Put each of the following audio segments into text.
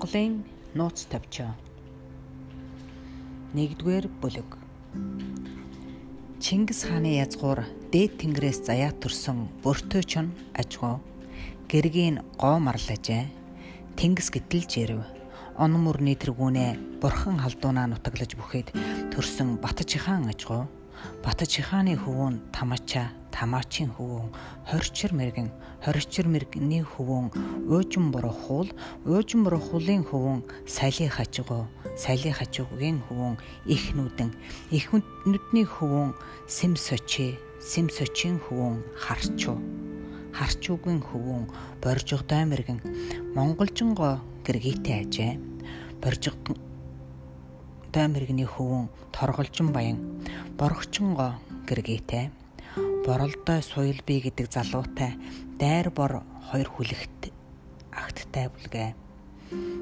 Монголын нууц тавчаа. Нэгдүгээр бүлэг. Чингис хааны язгуур дээд тэнгэрээс заяа төрсөн бөртөө чон ажгоо гэргийн гоо марлажээ. Тэнгис гítэлж ирэв. Он мөрний тэргүүнээ бурхан халдуунаа нутаглаж бүхэд төрсөн Батчихаан ажгоо Батчихааны хөвөн Тамача Тамаачийн хөвөн хорчир мэрэгэн хорчир мэрэгний хөвөн уужин бурахуул уужин бурахуулын хөвөн сайлын хажигоо сайлын хажуугийн хөвөн их нүдэн их нүдний хөвөн сэм сочи сэм сочийн хөвөн харчуу харчуугийн хөвөн боржигдой мэрэгэн. Монголжингоо гэргийтэй ажээ. Боржигдой мэрэгний хөвөн торголжин баян боргочингоо гэргийтэй боролдой суйл би гэдэг залуутай дайр бор хоёр хүлэгт агттай бүлгээ.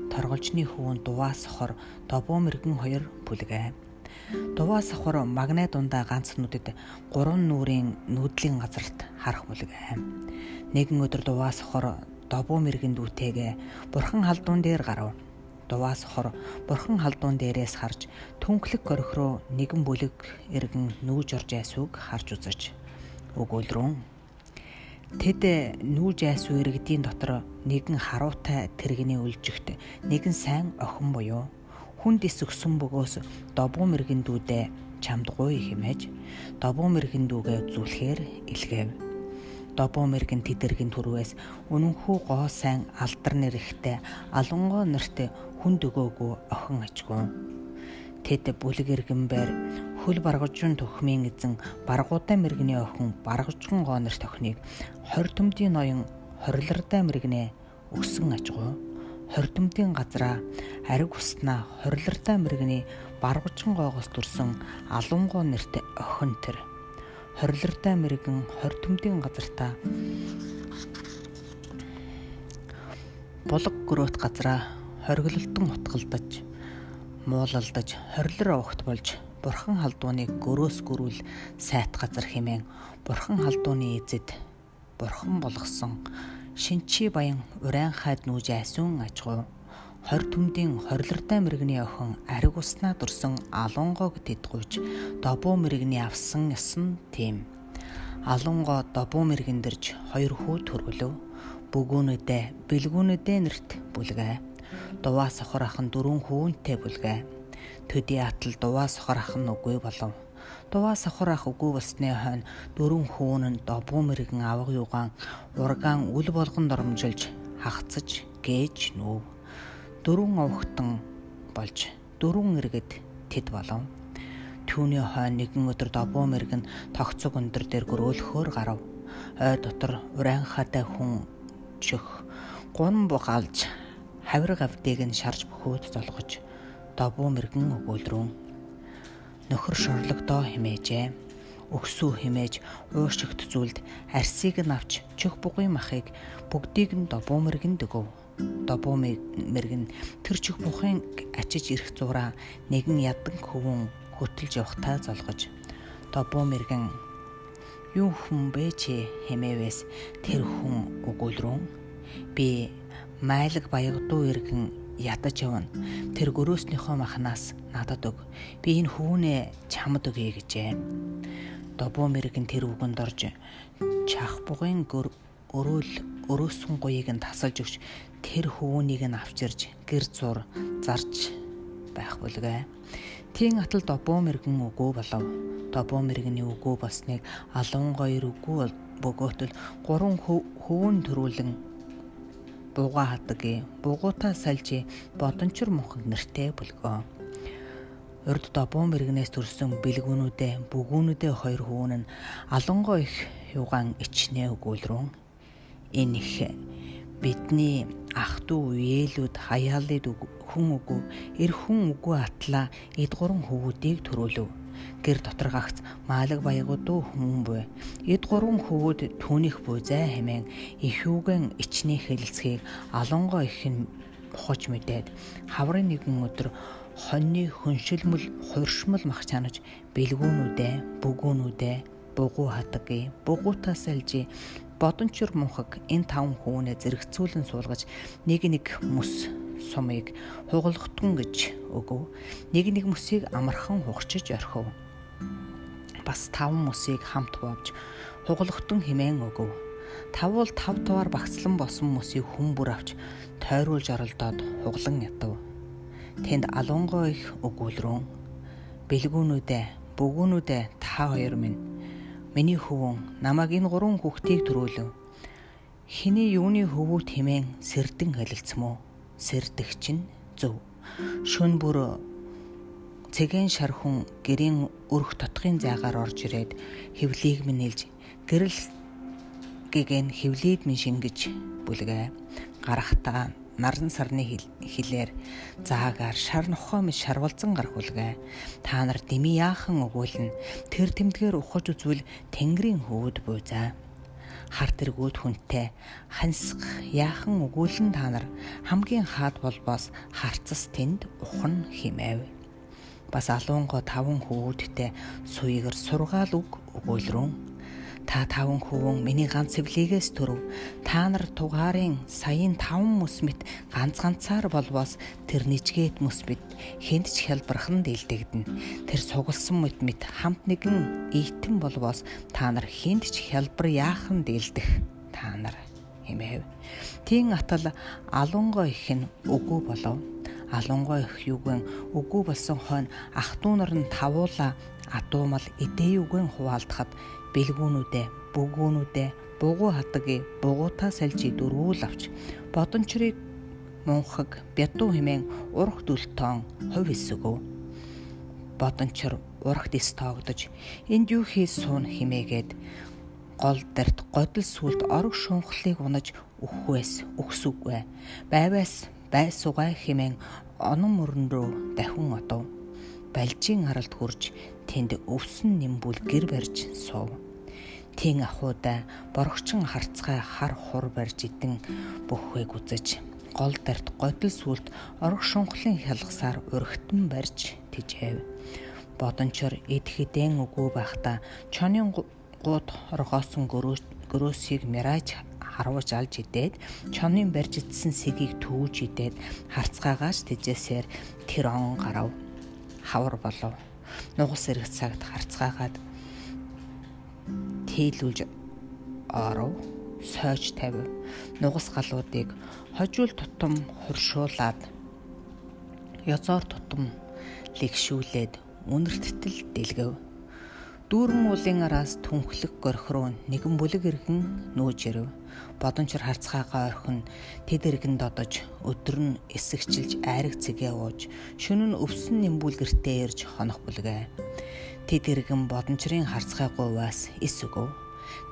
Торголжны хөвөн дуваа сохор добоо мэрэгэн хоёр бүлгээ. Дуваа сохор магнай дундаа ганц нүдэд гурван нүрийн нүүдлийн газарт харах бүлгээ. Нэгэн өдөр дуваа сохор добоо мэрэгэн дүүтэйгээ бурхан халдуун дээр гарав. Дуваа сохор бурхан халдуун дээрээс харж түнхлэг горих руу нэгэн бүлэг эргэн нүүж орж айсууг харж үзэж өгөөлрөн. Тэд нүүж айсуу иргэдийн дотор нэгэн харуутай тэрэгний үлжигт нэгэн сайн охин буюу хүнд ис өгсөн бөгөөс добгоо мэрэгэн дүүдээ чамдгүй хэмээж добгоо мэрэгэн дүүгээ зүлхээр илгээв. Добгоо мэрэгэн тэдэргийн төрвөөс үнэнхүү гоо сайн алдар нэрхтээ алонгоо нэртэ хүнд өгөөгүй охин ажгүй. Тэд бүлэг иргэн байр хөл баргажун төхмийн эзэн баргуутай мэрэгний охин баргажгон гоонор тохныг 20 төмдийн ноён хорилордой мэрэгнээ ажгуу 20 төмдийн газраа ариг уснаа хорилордой мэрэгний баргажгон гоогоос төрсөн алунгоо нэртэй охин тэр хорлортой мэрэгэн хор төмдийн газартаа булга гөрөөт газраа хоригдолтон утгалдаж муулалдаж хорлор овогт болж бурхан халдууны гөрөөс гөрүүл сайт газар хэмээн бурхан халдууны эзэд бурхан болгосон шинчи баян урайн хайд нүүж айсүн ажгүй 20 төмдийн 20лартай мэрэгний охин ариг уснаа дүрсэн алонгог тэдгүйж добуу мэрэгний авсан ясан тийм. Алонго добуу мэрэгэн дэрж хоёр хүү төргөлөв. Бүгүүнүүдэ бэлгүүнүүдэ нэрт бүлгэ. Дуваа сохор ахын дөрвөн хүүнтэй бүлгэ. Төдий атал дуваа сохор ахын үгүй болов. Дуваа сохор ах үгүй болсны хойно дөрвөн хүүн нь добуу мэрэгэн авга югаан ургаан үл болгон дормжилж хагцаж гээж нүүв Дөрвөн овхтон болж дөрвөн иргэд тэд болов. Түүний хойно нэгэн өдөр добгоо мэрэгэн тогцог өндөр дээр гөрөөлөхөөр гарав. Ой дотор урайхатай хүн чөх гун бугаалж хавир гавдыг нь шарж бөхөөд золгож добуу мэрэгэн өгөөлрүүн нөхөр шорлогдоо химээжээ өгсүү химээж уушигт зүйлд арсыг нь авч чөх бугын махыг бүгдийг нь добуу мэрэгэн дөгөв добуу мэрэгэн тэр чих бухын ачиж ирэх зураа нэгэн ядан хөвөн хөтөлж явахтаа золгож добуу мэрэгэн юу хүн бэ чи хэмээвээс тэр хүн өгөөлрүүн би майлаг баягдуу иргэн ядаж явна. Тэр гөрөөснийхөө махнаас надад өг. Би энэ хүүнээ чамд өгье гэжээ. Добоо мэрэгэн тэр үгэнд орж чах бугын өрөөл өрөөсөн гоёыг нь тасалж өгч тэр хүүнийг нь авчирж гэр зур зарж байх бүлгээ. Тийн атал добоо мэрэгэн үгүй болов. Добоо мэрэгний үгүй болсныг алуун гоёр үгүй бөгөөтөл гурван хөвөн төрүүлэн бууга хатгийн бугуутаа сальжи бодончор мунхаг нэртэй бүлгөө. Урд добоо мэрэгнээс төрсөн бэлгүүнүүдээ бүгүүнүүдээ хоёр хүүн нь алонгоо их юугаан ичнээ өгүүлрүүн. Энэ их бидний ах トゥ үеэлүүд хаяалын хүн үгүй эр хүн үгүй атлаа эд гурван хөвгүүдийг төрүүлв гэр дотор гагц маалаг баягуудуу хүмүүн буй. Эд гурван хөвгүүд түүнийх буй зай хэмээн ихүүгэн ичний хэлэлцгийг алонгоо их нь ухаж мэдээд хаврын нэгэн өдөр хоньны хөншилмөл хуршмал мах чанаж бэлгүүнүүдээ бүгүүнүүдээ бугуу хатгийн бугуутаас алжи бодончор мунхаг энэ таван хүүнээ зэрэгцүүлэн суулгаж нэг нэг мөс сумыг хугалгатган гэж өгөв. Нэг нэг мөсийг амархан хугчиж орхив. Бас таван мөсийг хамт бовж хугалгатган химэн өгөв. Тавуул тав таваар багцлан босон мөсийг хүн бүр авч тойруулж оролдоод хуглан ятав. Тэнд алунгой их өгүүлрүүн бэлгүүнүүдээ бөгүүнүүдээ та хоёр минь миний хөвөн намайг энэ гурван хүүхдийг төрүүлв Хиний юуны хөвөө тэмээн сэрдэн холилцмоо. Сэрдэх чинь зөв. Шүн бүр цэгэн шархун гэрийн өрх тотхын зайгаар орж ирээд хөвлийг минь нэлж гэрэл гэгэн хөвлийд минь шингэж бүлгээ. Гарахтаа наран сарны хилээр заагаар шар нохоо мэд шарвалзан гарах үлгээ. Та нар дими яахан өгүүлнэ. Тэр тэмдгээр ухаж үзвэл тэнгэрийн хөвөд буйзаа хар тэргүүд хүнтэй хансах яахан өгүүлэн та нар хамгийн хаад болбоос харцас тэнд ухан химээв бас алуунго таван хөвүүдтэй суйгэр сургаал үг өгүүлрүүн Та таван хөвөн миний ганц эвлийгээс төрөв. Та нар тугаарын саяын таван мөс мэт ганц ганцаар болбоос тэр нижгээд мөс мэт хэнд ч хялбархан дэлдэгдэн. Тэр сугалсан мэт мэт хамт нэгэн ийтэн болбоос та нар хэнд ч хялбар яахан дэлдэх. Та нар хэмээв. Тин атал алунгой их нь үгүй болов. Алунгой их юугэн үгүй болсон хойно ах トゥ нар нь тавуула адуумал эдээ юугэн хуваалдахад бэлгүүнүүдээ, бөгөөнүүдээ, бугуу хатагийн бугуутаа сальжи дөрвүүл авч бодончрыг мунхаг бядуу хэмээн урах дүлтон хувь эсэгөө бодончор урахт эс тоогдож энд юу хийж суун химээгээд гол дарт годил сүлд орог шунхлыг унаж өгөхвэс өгсүгвэ байвас байсугай химэн онон мөрөн рүү дахин одов балжийн харалт хурж тэнд өвсөн нэмбүл гэр барьж суув. Тин ахуйда борогчин харцгай хар хур барьж идэн бөхвээг үзэж гол дарт годил сүлд орох шунхлын хялгасаар өргөтөн барьж тижээв. Бодончор эд хэдэн үгүй байхдаа чонын гууд оргоосон гөрөөсийг мираж харуулж алж идээд чонын барьж идсэн сэгийг түүж идээд харцгаагаас тэжээсээр тэр он гарав хавар болов. Нугас эргэж цагт харцгаагаад тээлүүлж оров сойж тавив. Нугас галуудыг хожуул тутам хуршуулад ёзоор тутам лэгшүүлээд үнэрттэл дэлгэв. Дүүрэн уулын араас түнхлэг горхруу нэгэн бүлэг иргэн нүүж ирэв. Бодончор харцгаагаа орхин тэд иргэн додож өдөр нь эсэгчилж айраг цэгээ ууж шөнө нь өвсөн нэмбүүлгэртээ ирж хонох бүлгээ. Тэд иргэн бодончрын харцгаагүй вас эс өгөв.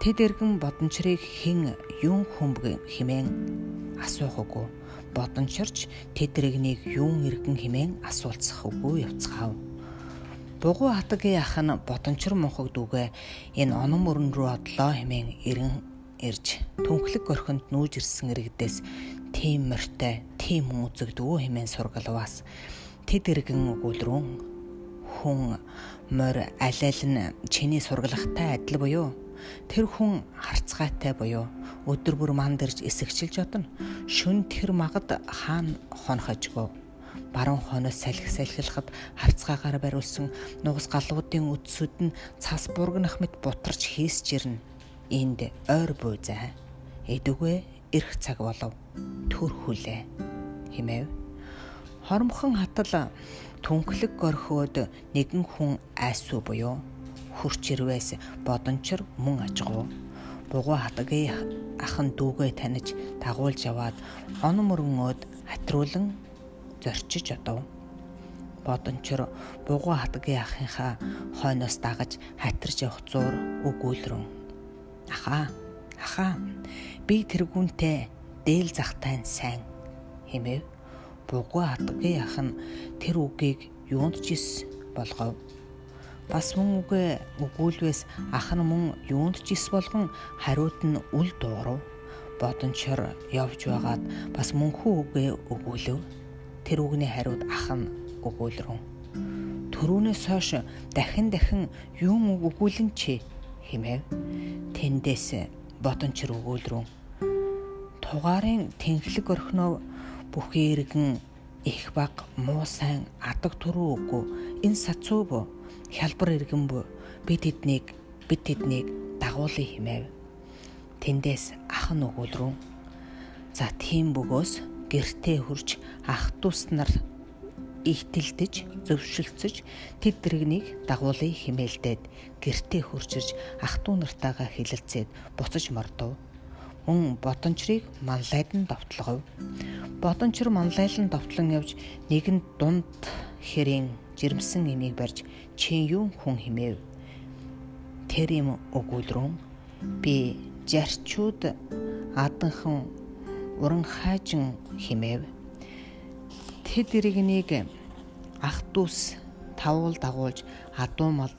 Тэд иргэн бодончрыг хэн юун хүмбэг химэн асуух үгүй. Бодончорч тэд иргэнийг юун иргэн химэн асуулцах үгүй явцгаав Бугуу хатагийн ах нь бодончор мунхаг дүүгээ энэ онон мөрөн рүү одлоо хэмээн эрен ирж түнхлэг горхинд нүүж ирсэн иргэдээс тийм морьтой, тийм үзэгдвүү хэмээн сургалваас. Тэд иргэн өгүүлрүүн хүн морь аль нь чиний сургалагтай адил буюу тэр хүн харцгайтай буюу өдөр бүр манд ирж эсэгчилж одно. Шүн тэр магад хаана хонхожгоо баруун хойноос салхи салхилахад харцгаагаар бариулсан нугас галуудын үдсүүд нь цас бургнах мэт бутарч хийсч ирнэ. Энд ойр буйзаа. Эдүгэ эрх цаг болов. Төр хүлээ. Химээв. Хормхон хатал түнхлэг горхиод нэгэн хүн айсуу буюу хурч ирвээс бодончор мөн ажгуу бугуу хатагийн ахан дүүгээ таних дагуулж яваад он мөрөнгөөд хатруулан зорчиж одов. Бодончор бугуу хатгийн ахынхаа хойноос дагаж хатарч явах зур өгүүлрэн. Ахаа, ахаа. Би тэргүүнтэй дээл захтай сайн хэмэв. Бугуу хатгийн ах нь тэр үгийг юунд ч ис болгов. Бас мөн үгэ өгүүлвээс ах нь мөн юунд ч ис болгон хариуд нь үл дуурав. Бодончор явж байгаад бас мөнхүү үгээ өгүүлв тэр үгний хариуд ах нь өгүүлрэн. Төрүүнээс хойш дахин дахин юм өгүүлэн чи хэмэв. Тэндээс бодончор өгүүлрэн. Тугаарын тэнхлэг орхиноо бүхий иргэн их баг муу сайн адаг туруу үгүй энэ сацуу бо хялбар иргэн бо бид тэднийг бид тэднийг дагуулъя хэмэв тэндээс ах нь өгүүлрүүн за тийм бөгөөс гэртээ хурж ах дүүс нар ийтэлдэж зөвшөлтсөж тэд дэрэгнийг дагуулъя химээлдээд гэртээ хуржирж ах トゥ нартайгаа хилэлцээд буцаж мордов. Мөн бодончрыг манлайдан довтлогов. Бодончор манлайлан довтлон явж нэгэн дунд хэрийн жирэмсэн имийг барьж чи юу хүн химээв. Тэр юм өгүүлрүүн би жарчууд аданхан уран хайжин химээв тэд иргэнийг ах дүүс тавуул дагуулж адуу мал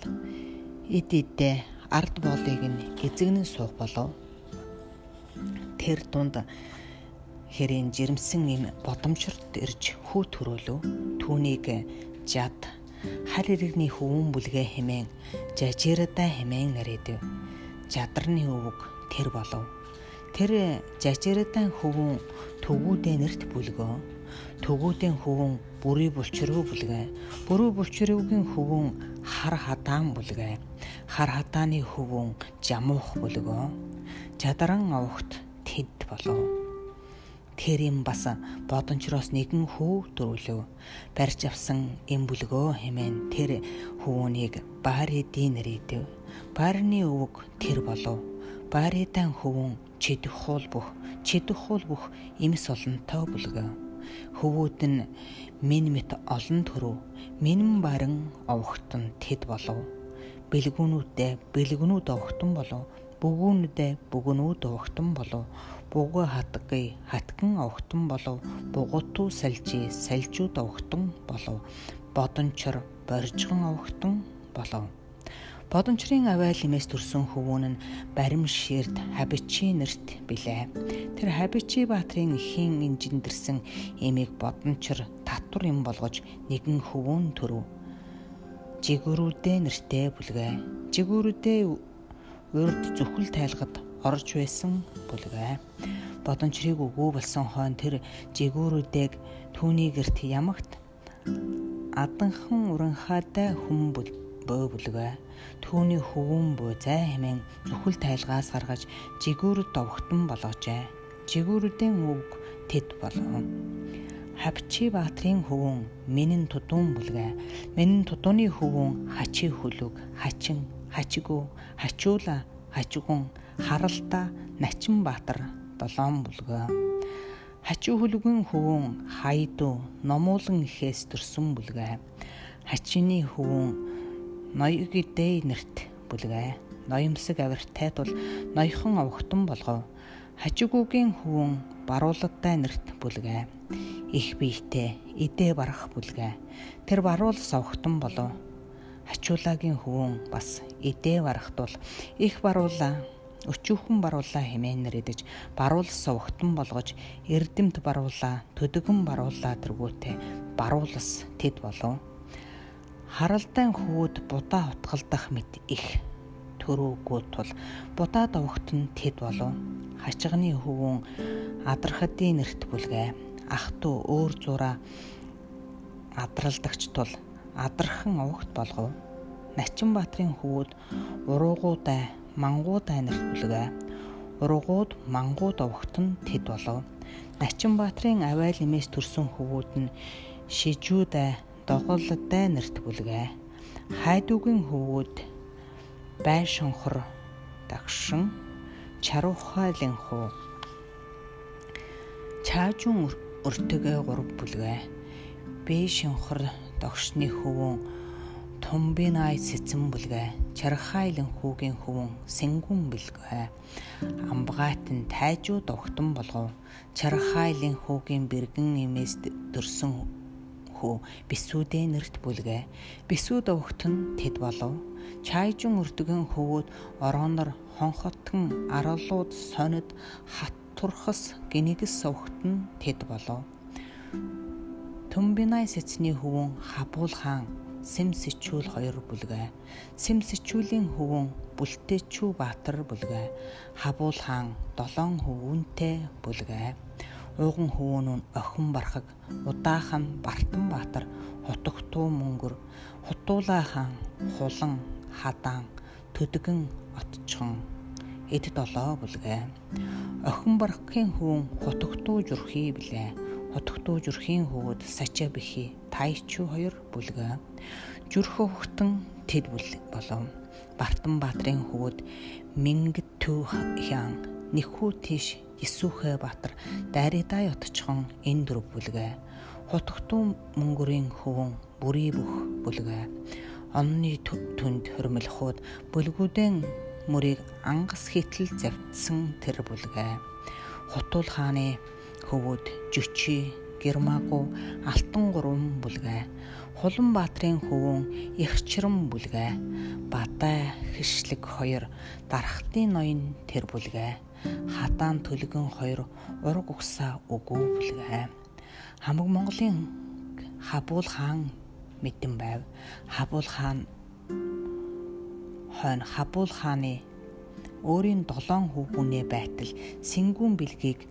эд эдээ ард боолыг нь эзэгнэн суух болов. Тэр дунд хэрийн жирэмсэн юм бодомчорт ирж хүү төрөөлөв. Түүнийг жад хар иргэний хөвөн бүлгээ хэмээн жажирадаа хэмээн нэрэдэв. Жадарны өвөг тэр болов. Тэр жажирадаа хөвөн төгүүдээ нэрт бүлгөө Төгөөдийн хөвөн бүрий булчруу бүлгээ. Бүрүү булчруугийн хөвөн хар хадаан бүлгээ. Хар хадааны хөвөн жамуух бүлгөө. Чадран авахт тэд болов. Тэр юм бас бодончроос нэгэн хүү дөрвөлөв. Барьж авсан эм бүлгөө хэмээн тэр хөвөнийг Баридийн нэрийдэв. Барны өвөг тэр болов. Баридан хөвөн чидэх хуул бүх чидэх хуул бүх эмс олонтой бүлгөө хөвүүд нь минь мэт олон төрөв минь баран овогтон тэд болов. Бэлгүүнүүдээ бэлгүүнүүд овогтон болов. Бүгүүнүүдээ бүгүүнүүд овогтон болов. Буга хатгий хатган овогтон болов. Бугутуу салжи салжууд овогтон болов. Бодончор боржгон овогтон болов Бодончрын авайл имээс төрсөн хөвүүн нь барим ширд Хабичи нэрт билээ. Тэр Хабичи баатрын ихийн инжендэрсэн эмийг бодончор татвар юм болгож нэгэн хөвүүн төрөв. Жигүүрүүдээ нэртэй бүлгээ. Жигүүрүүдээ урд зүхэл тайлгад орж байсан бүлгээ. Бодончрыг өгөө болсон хойно тэр жигүүрүүдээг түүний герт ямагт аданхан уранхаатай хүн бөө бүлгээ Түүний хөвөн буй зай хэмээн зүхэл тайлгаас гаргаж жигүүрд довхтон болгожээ. Жигүүрдийн үг тэд болов. Хавчи баатрийн хөвөн минин тудуун бүлгээ. Минин тудууны хөвөн хачи хөлөг, хачин, хачигүү, хачуула, хачигун, харалта, начин баатар долоон бүлгээ. Хачуу хөлөгийн хөвөн хайдуу, номуулан ихээс төрсөн бүлгээ. Хачины хөвөн ноёгидэй нэрт бүлгээ. Ноёмсог авиртай тул ноёхон овхтон болгов. Хажигүүгийн хөвөн барууладтай нэрт бүлгээ. Их биетэй идэ барах бүлгээ. Тэр баруулс овхтон болов. Хачуулагийн хөвөн бас идэ барахтул их баруула өчүүхэн баруулаа хэмээн нэрэдэж баруулс увхтан болгож эрдэмт баруулаа төдөгөн баруулаа тэргүүтээ баруулс тэд болов харалдаан хүүд будаа утгалдах мэт их төрөөгүй тул. Будаа довогт нь тэд болов. Хачигны хөвөн адрахадын нэрт бүлгээ. Ах トゥ өөр зураа адралдагч тул. Адрахын овогт болгов Начин Баатрин хүүд уруугуудаа мангуудаа нэрт бүлгээ. Уруугууд мангууд овогт нь тэд болов. Начин Баатрин авайл эмээс төрсөн хөвүүд нь шижүүдээ доголтой нэрт бүлгээ. Хайдуугийн хөвгүүд бай шонхор дагшин чарухайлын хуу чаажун өртөгээ гурав бүлгээ. Бэ шонхор догшны хөвөн тумбинай сэцэн бүлгээ. Чархайлын хүүгийн хөвөн сэнгүн бэлгээ. Амбгаатан тайжууд огтон болгов. Чархайлын хүүгийн бэргэн эмээс дөрсөн хүү бисүүдээ нэрт бүлгээ. Бисүүд өвгт нь тэд болов. Чайжун өрдгөн хөвөөд ороонор хонхотгон аралууд сонид хат турхас гинэгс өвгт нь тэд болов. Төмбинай сэцний хөвөн хабуул хаан Сэм сэчүүл хоёр бүлгээ. Сэм сэчүүлийн хөвөн Бүлтээчүү Баатар бүлгээ. Хабуул хаан долоон хөвөнтэй бүлгээ. Ууган хөвөөнүүн охин бархаг удаахан Бартан Баатар хотогтуу мөнгөр хутуулаа хаан хулан хадаан төдгөн отчхон. Эд долоо бүлгээ охин бархгийн хүүн хотогтуу журхий блэ хотогтуу журхийн хөвөд сача бихи тайчу хоёр бүлгээ журхө хөхтөн тэд бүл болов. Бартан Баатрин хөвөд Мингэт төв хян нэхүү тийш Исүхэ Баатар дайридаа ятчхон энэ дөрв бүлгээ хутгтун мөнгөрийн хөвөн бүрий бүх бүлгээ онны түнд хөрмөлхүүд бүлгүүдэн мөрийг ангас хитэл завдсан тэр бүлгээ хутул хааны хөвөд жөчи гермагу алтан гурван бүлгээ Хулан Баатрин хөвөн Ихчрэн бүлгээ Бадай хишлэг хоёр дарахтын ноён тэр бүлгээ хадаан төлгөн хоёр ураг угсаа өгөө бүлгээ хамаг Монголын хабуул хаан мэдэн байв. Хабуул хаан хойно. Хабуул хааны өөрийн долоон хүүхүнээ байтал сэнгүүн бэлгийг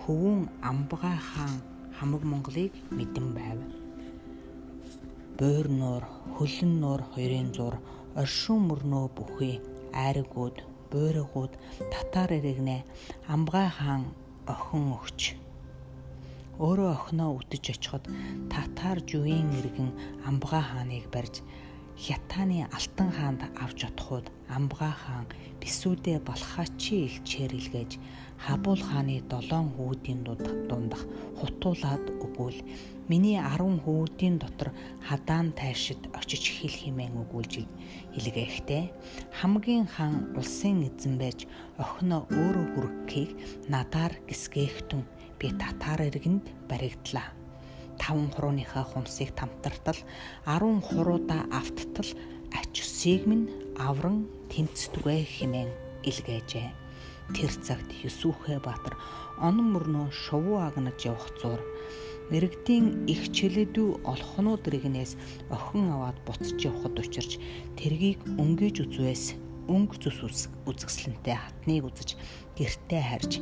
хөвөн амбгай хаан хамаг Монголыг мэдэн байв буур нуур хөлн нуур хоёрын зур оршин мөрнөө бүхий айргууд буйргууд татар ирэгнэ амбгай хаан охин өгч. Өөрөө охиноо үтэж очиход татар жуийн иргэн амбгай хааныг барьж хятааны алтан хаанд авч отоход амбгай хаан бисүүдээ балхаачи илчээр илгээж хабуул хааны долоон хүүдийн дундах хутуулаад өгвөл Миний 10 хүүдийн дотор хадаан тайшид очиж хэл химэн өгүүлж илгээхтэй хамгийн хан улсын эзэн байж охиноо өөрөө хүргэхийг надаар гисгээхтэн би татар иргэнд баригдлаа. Таван хурууныхаа хумсыг тамтартал 10 хуруудаа авттал ач үсийг минь авран тэмцдүгэ химэн илгээжээ. Тэр цагт Юсүхэ Баатар онон мөрнөө шувуу агнаж явах зур Мэргэдийн их чөлөөдөө олохнууд рэгнээс охин аваад буцаж явхад учирч тэргийг өнгөж үзвээс өнгө зүс үзэсгэлэнтэй хатныг үзэж гертээ харж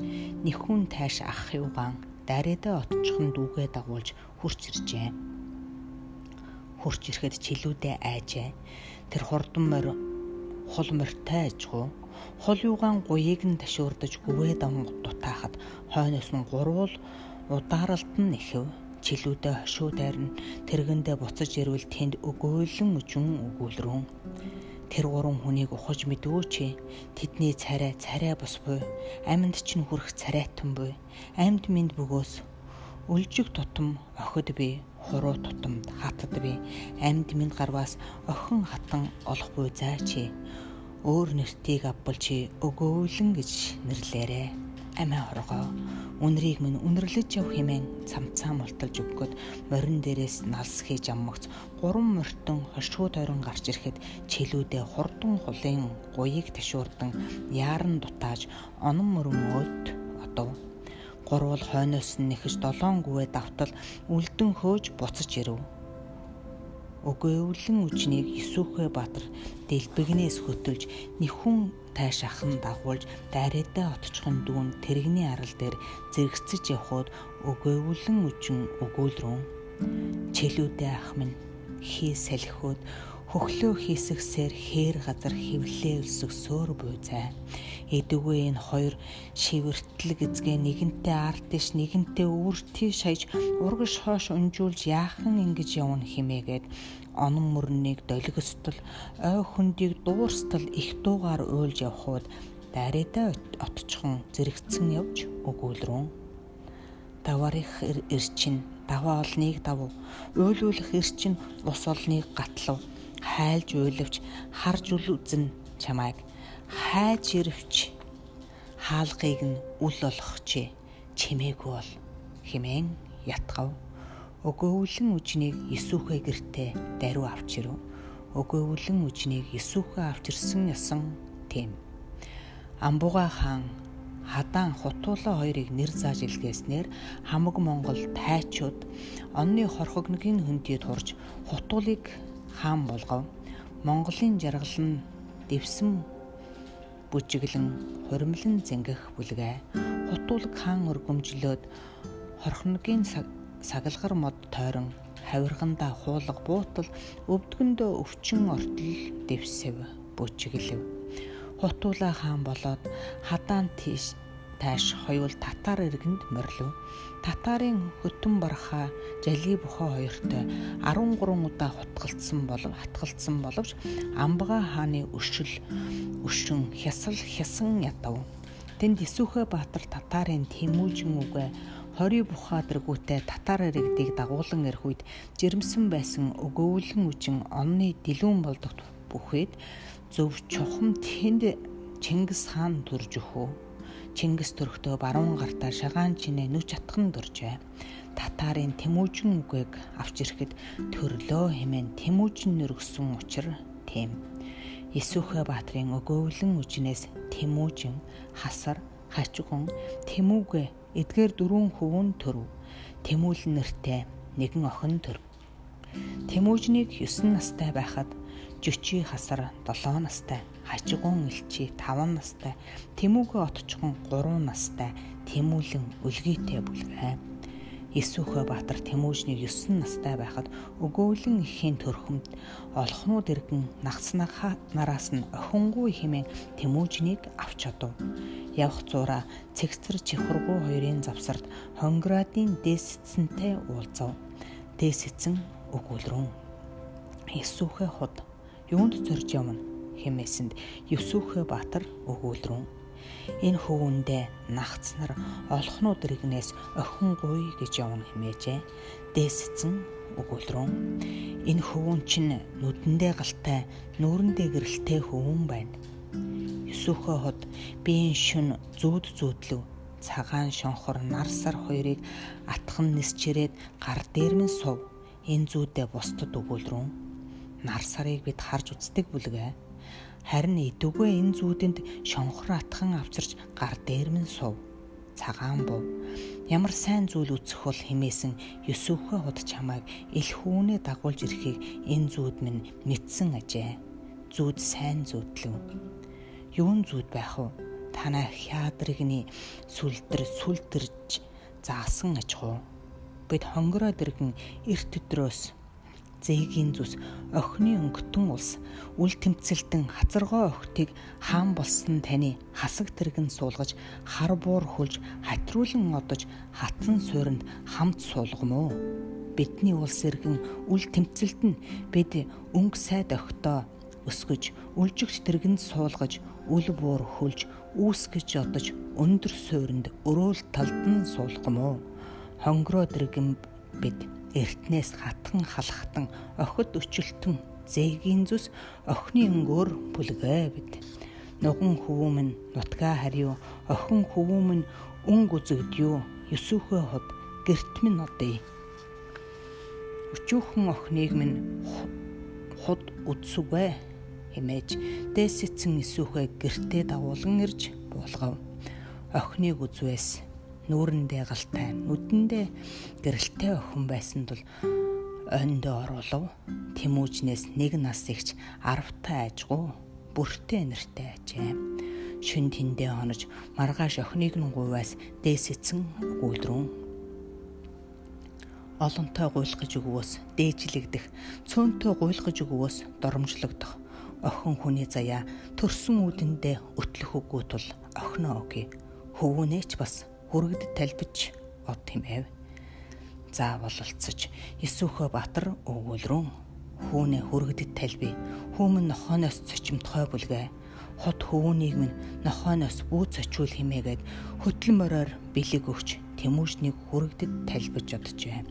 нэхүүн тайш ах юугаан дарэдэ отчихн дүүгээ дагуулж хурч иржээ. Хурч ирэхэд чилүүдээ айжээ. Тэр хурдан морь хол морьтой ажгүй хол юугаан гуйыг нь ташуурдаж гүвээ давн дутаахад хойноос нь гурвал удааралд нь нэхэв чилүүдээ хошуу дайрна тэргэндээ буцаж ирвэл тэнд өгөөлөн өжүн өгүүлрүүн. Тэр гурван хүнийг ухаж мэдвөөч тэдний царай царай бус буй амьд чинь хүрэх царайтан буй амьд минд бөгөөс үлжиг тутам охид би хуруу тутамд хатад би. Амьд минд гарваас охин хатан олох буй зайчи өөр нэртийг авбал чи өгөөлөн гэж нэрлээрээ амиа хоргоо үнрийг минь үнэрлэж яв хэмээн цамцаа мулталж өгөхөд морин дээрээс налс хийж аммагц. Гурван мортон хошгуу тойрон гарч ирэхэд чилүүдээ хурдан хулын гуйыг ташуурдан яаран дутааж онон мөрөн өд одов. Гурвал хойноос нь нэхэж долоон гүвээ давтал үлдэн хөөж буцаж ирэв өгөөвлэн үжнийг Исүхэ Баатар дэлбэгнээс хөтөлж нэхүн тайш ахан дагуулж дайрээдээ отчхон дүүн тэрэгний арал дээр зэрэгцэж явход өгөөвлэн үжин өгөөлрөн чэлүүдээ ах минь хий салхиуд хөхлөө хийсгсээр хээр газар хевлээ өлсөх сөөр буйцай. Эдүгээ энэ хоёр шивэртлэг эзгээ нэгэнтээ арт дэш нэгэнтээ өвөртий шаяж урагш хоош унжуулж яахан ингэж явна химээгээд онон мөрнийг долгистол ой хөндийг дуурстал их дуугаар уйлж явхууд дайрээдээ отчхон зэрэгцэн явж өгүүлрүүн. Даварих эрчин даваа олныг давуу уйлуулах эрчин ус олныг гатлав хайлж уйлавч харж үлүзэн чамайг хайж ирвч хаалгыг нь үл чи. Чимээгүй бол химэн ятгав. Өгөөвлэн үжнийг Исүхэ гертэ даруй авч ирв өгөөвлэн үжнийг Исүхэ авчирсан ясан тийм. Амбуга хаан хадаан хутуулаа хоёрыг нэр зааж илгээснээр хамаг Монгол тайчууд онны хорхогногийн хөндөд хурж хутуулыг хаан болгов. Монголын жаргал нь дэвсэн бүжиглэн хуримлан зэнгэх бүлгээ. Хутуулг хаан өргөмжлөөд хорхногийн сагалгар мод тойрон хавиргандаа хуулга буутал өвдгөндөө өвчин ортол дэвсэв бүчиглэв. Хутуула хаан болоод хадаан тийш тааш хоёул татар иргэнд морилв. Татарын хөтөн бархаа жали бухаа хоёртой 13 удаа хутгалцсан болов хатгалцсан боловч Амбага хааны өшил өшин хясал хясан ядав. Тэнд Исүхэ Баатар татарын Тэмүүжин үгэ хорий бухаа дэргүүтээ татар иргэдийг дагуулan ирэх үед жирэмсэн байсан өгөөвлөн үжин онны дэлүүн болдогт бүхээд зөв чухам тэнд Чингис хаан төрж өхөө Чингис төрхтөө баруун гартаа шагаан чинээ нүч атхан дуржээ. Татарын Тэмүүжин үгийг авч ирэхэд төрлөө хэмээн Тэмүүжин нөргсөн учир тийм. Исүхэ баатрын өгөөвлөн үжнээс Тэмүүжин, Хасар, Хачгун, Тэмүүгэ эдгээр дөрвөн хөвөн төрв. Тэмүүл нэртэй нэгэн охин төрв. Тэмүүжнийг 9 настай байхад Жөчи хасар 7 настай, хажигун элчи 5 настай, Тэмүүгөө отчгон 3 настай, Тэмүүлэн өлгийтэй бүлгээ. Исүхэ Баатар Тэмүүжнийг 9 настай байхад өгөөлөн ихийн төрхөмд олхнууд иргэн нагцнахаа нараас нь охингүй хэмээн Тэмүүжнийг авч чадав. Явх зураа цэгцэр чихургуу хоёрын завсарт Хонградын дээс эцэнтэй уулзав. Дээс эцэн өгүүлрүүн. Исүхэ худ юунд зорж явна хэмээсэнд Юсүхэ Баатар өгүүлрүүн. Энэ хөвөндөө нагц нар олхнууд рэгнээс охин гуй гэж явна хэмээжээ. Дээсцэн өгүүлрүүн. Энэ хөвөн чинь нүдэндээ галтай, нүүрэндээ гэрэлтэй хөвөн байна. Юсүхэ хот биеийн шүн зүүд зүүдлөв цагаан шонхор нар сар хоёрыг атхан нисчирээд гар дээр минь сув. Энэ зүүдээ бусдад өгүүлрүүн нар сарыг бид харж үздэг бүлгээ. Харин идэвгүй энэ зүүдэнд шонхор атхан авчирч гар дээрмэн сув. Цагаан бов. Ямар сайн зүйл үцэх бол химээсэн Юсүхэ хот чамайг ил хүүнээ дагуулж ирэхийг энэ зүүд минь мэдсэн ажээ. Зүүд сайн зүүдлэв. Юун зүүд байх вэ? Танай хяадрыгны сүлдэр сүлдэрж заасан аж хуу. Бид хонгороо дэргэн эрт өдрөөс зээгийн зүс охины өнгөтөн улс үл тэмцэлтэн хазаргоо охтыг хаан болсон таны хасаг тэргэн суулгаж хар буур хөлж хатруулан одож хатсан суурьнд хамт суулгамөө бидний улс иргэн үл тэмцэлтэн бид өнгө сайд охтоо өсгөж үлжигч тэргэнд суулгаж үл буур хөлж үүсгэж одож өндөр суурьнд өрөөл талдан суулгамөө хонгороо дэргэн бид эртнээс хатхан халахтан охид өчөлтөн зээгийн зүс охины өнгөөр бүлгээ бид нуган хөвөмн нутгаа хариу охин хөвөмн өнг үзэгдё Юсүхэ хот гэрт минь одъё. Өчүүхэн охиныг минь худ үдсүгэ хэмээж дээсэцэн исүүхэ гэртээ дагуулan ирж буулгав. Охиныг үзвээс нүүрэндээ галтай нүдэндээ гэрэлтэй охин байсан тул ойндоо оруулав. Тэмүүжнээс нэг нас ихч арвтай ажгуу бүртээ нэртэй ажээ шүн тэндээ хонож маргааш охиныг нь гуйваас дээсэцэн өгүүлрүүн олонтой гуйлгаж өгвөөс дээжлэгдэх цөөнтэй гуйлгаж өгвөөс доромжлогдох охин хүний заяа төрсөн үдэндээ өтлөх үгүй тул охиноо өгье. Хөвгүнээч бас хүрэгдэд талбиж од хэмэв. За бололцож Исүхэ Баатар өгүүлрүүн хүүнээ хүрэгдэд талби хүүмэн нохооноос цочимтгой бүлгээ хот хөвүүнийг минь нохооноос бүү цочвол химээгээд хөтлөн мороор бэлэг өгч тэмүүжнийг хүрэгдэд талбиж оджээ.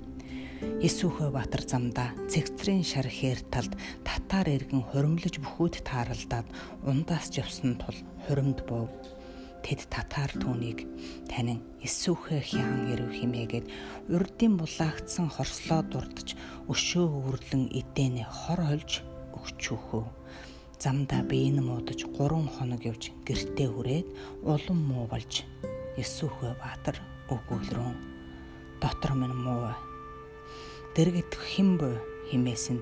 Исүхэ Баатар замдаа цэгцрийн шар хээр талд татар иргэн хуримлаж бүхүүд тааралдаад ундаас явсан тул хуримд бов Тэд татар түүнийг танин эсүүхэ хян ирв химээгээд урдын булаагдсан хорслоо дурдж өшөө өвөрлөн эдэнэ хор холж өгчөөхөө. Замдаа биеийн муудаж 3 хоног явж гэртээ хүрээд улам муу болж эсүүхэ баатар өгүүлрүүн. Дотор минь муу. Дэргэд химбэ химээсэн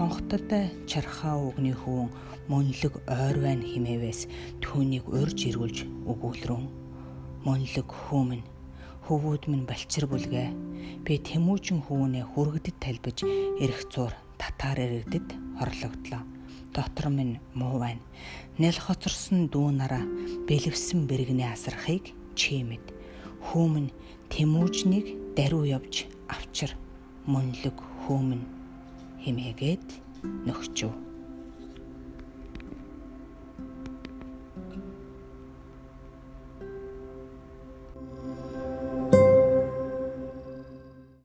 хонхтод чархаа өгний хөвөн мөнлөг ойр байна химээвээс түүнийг урьж ирүүлж өгүүлрүүн мөнлөг хүмүн хөвүүд минь балчир бүлгээ би тэмүүжин хүүнээ хүргэдэд талбиж эрэх зур татаар иргэдэд хорлогдлоо. Дотор минь муу байна. Нэл хоцорсон дүү нараа бэлэвсэн бэргний асархыг чимэд. Хүүмэн тэмүүжнийг даруй явж авчир. Мөнлөг хүүмэн химээгээд нөхчөв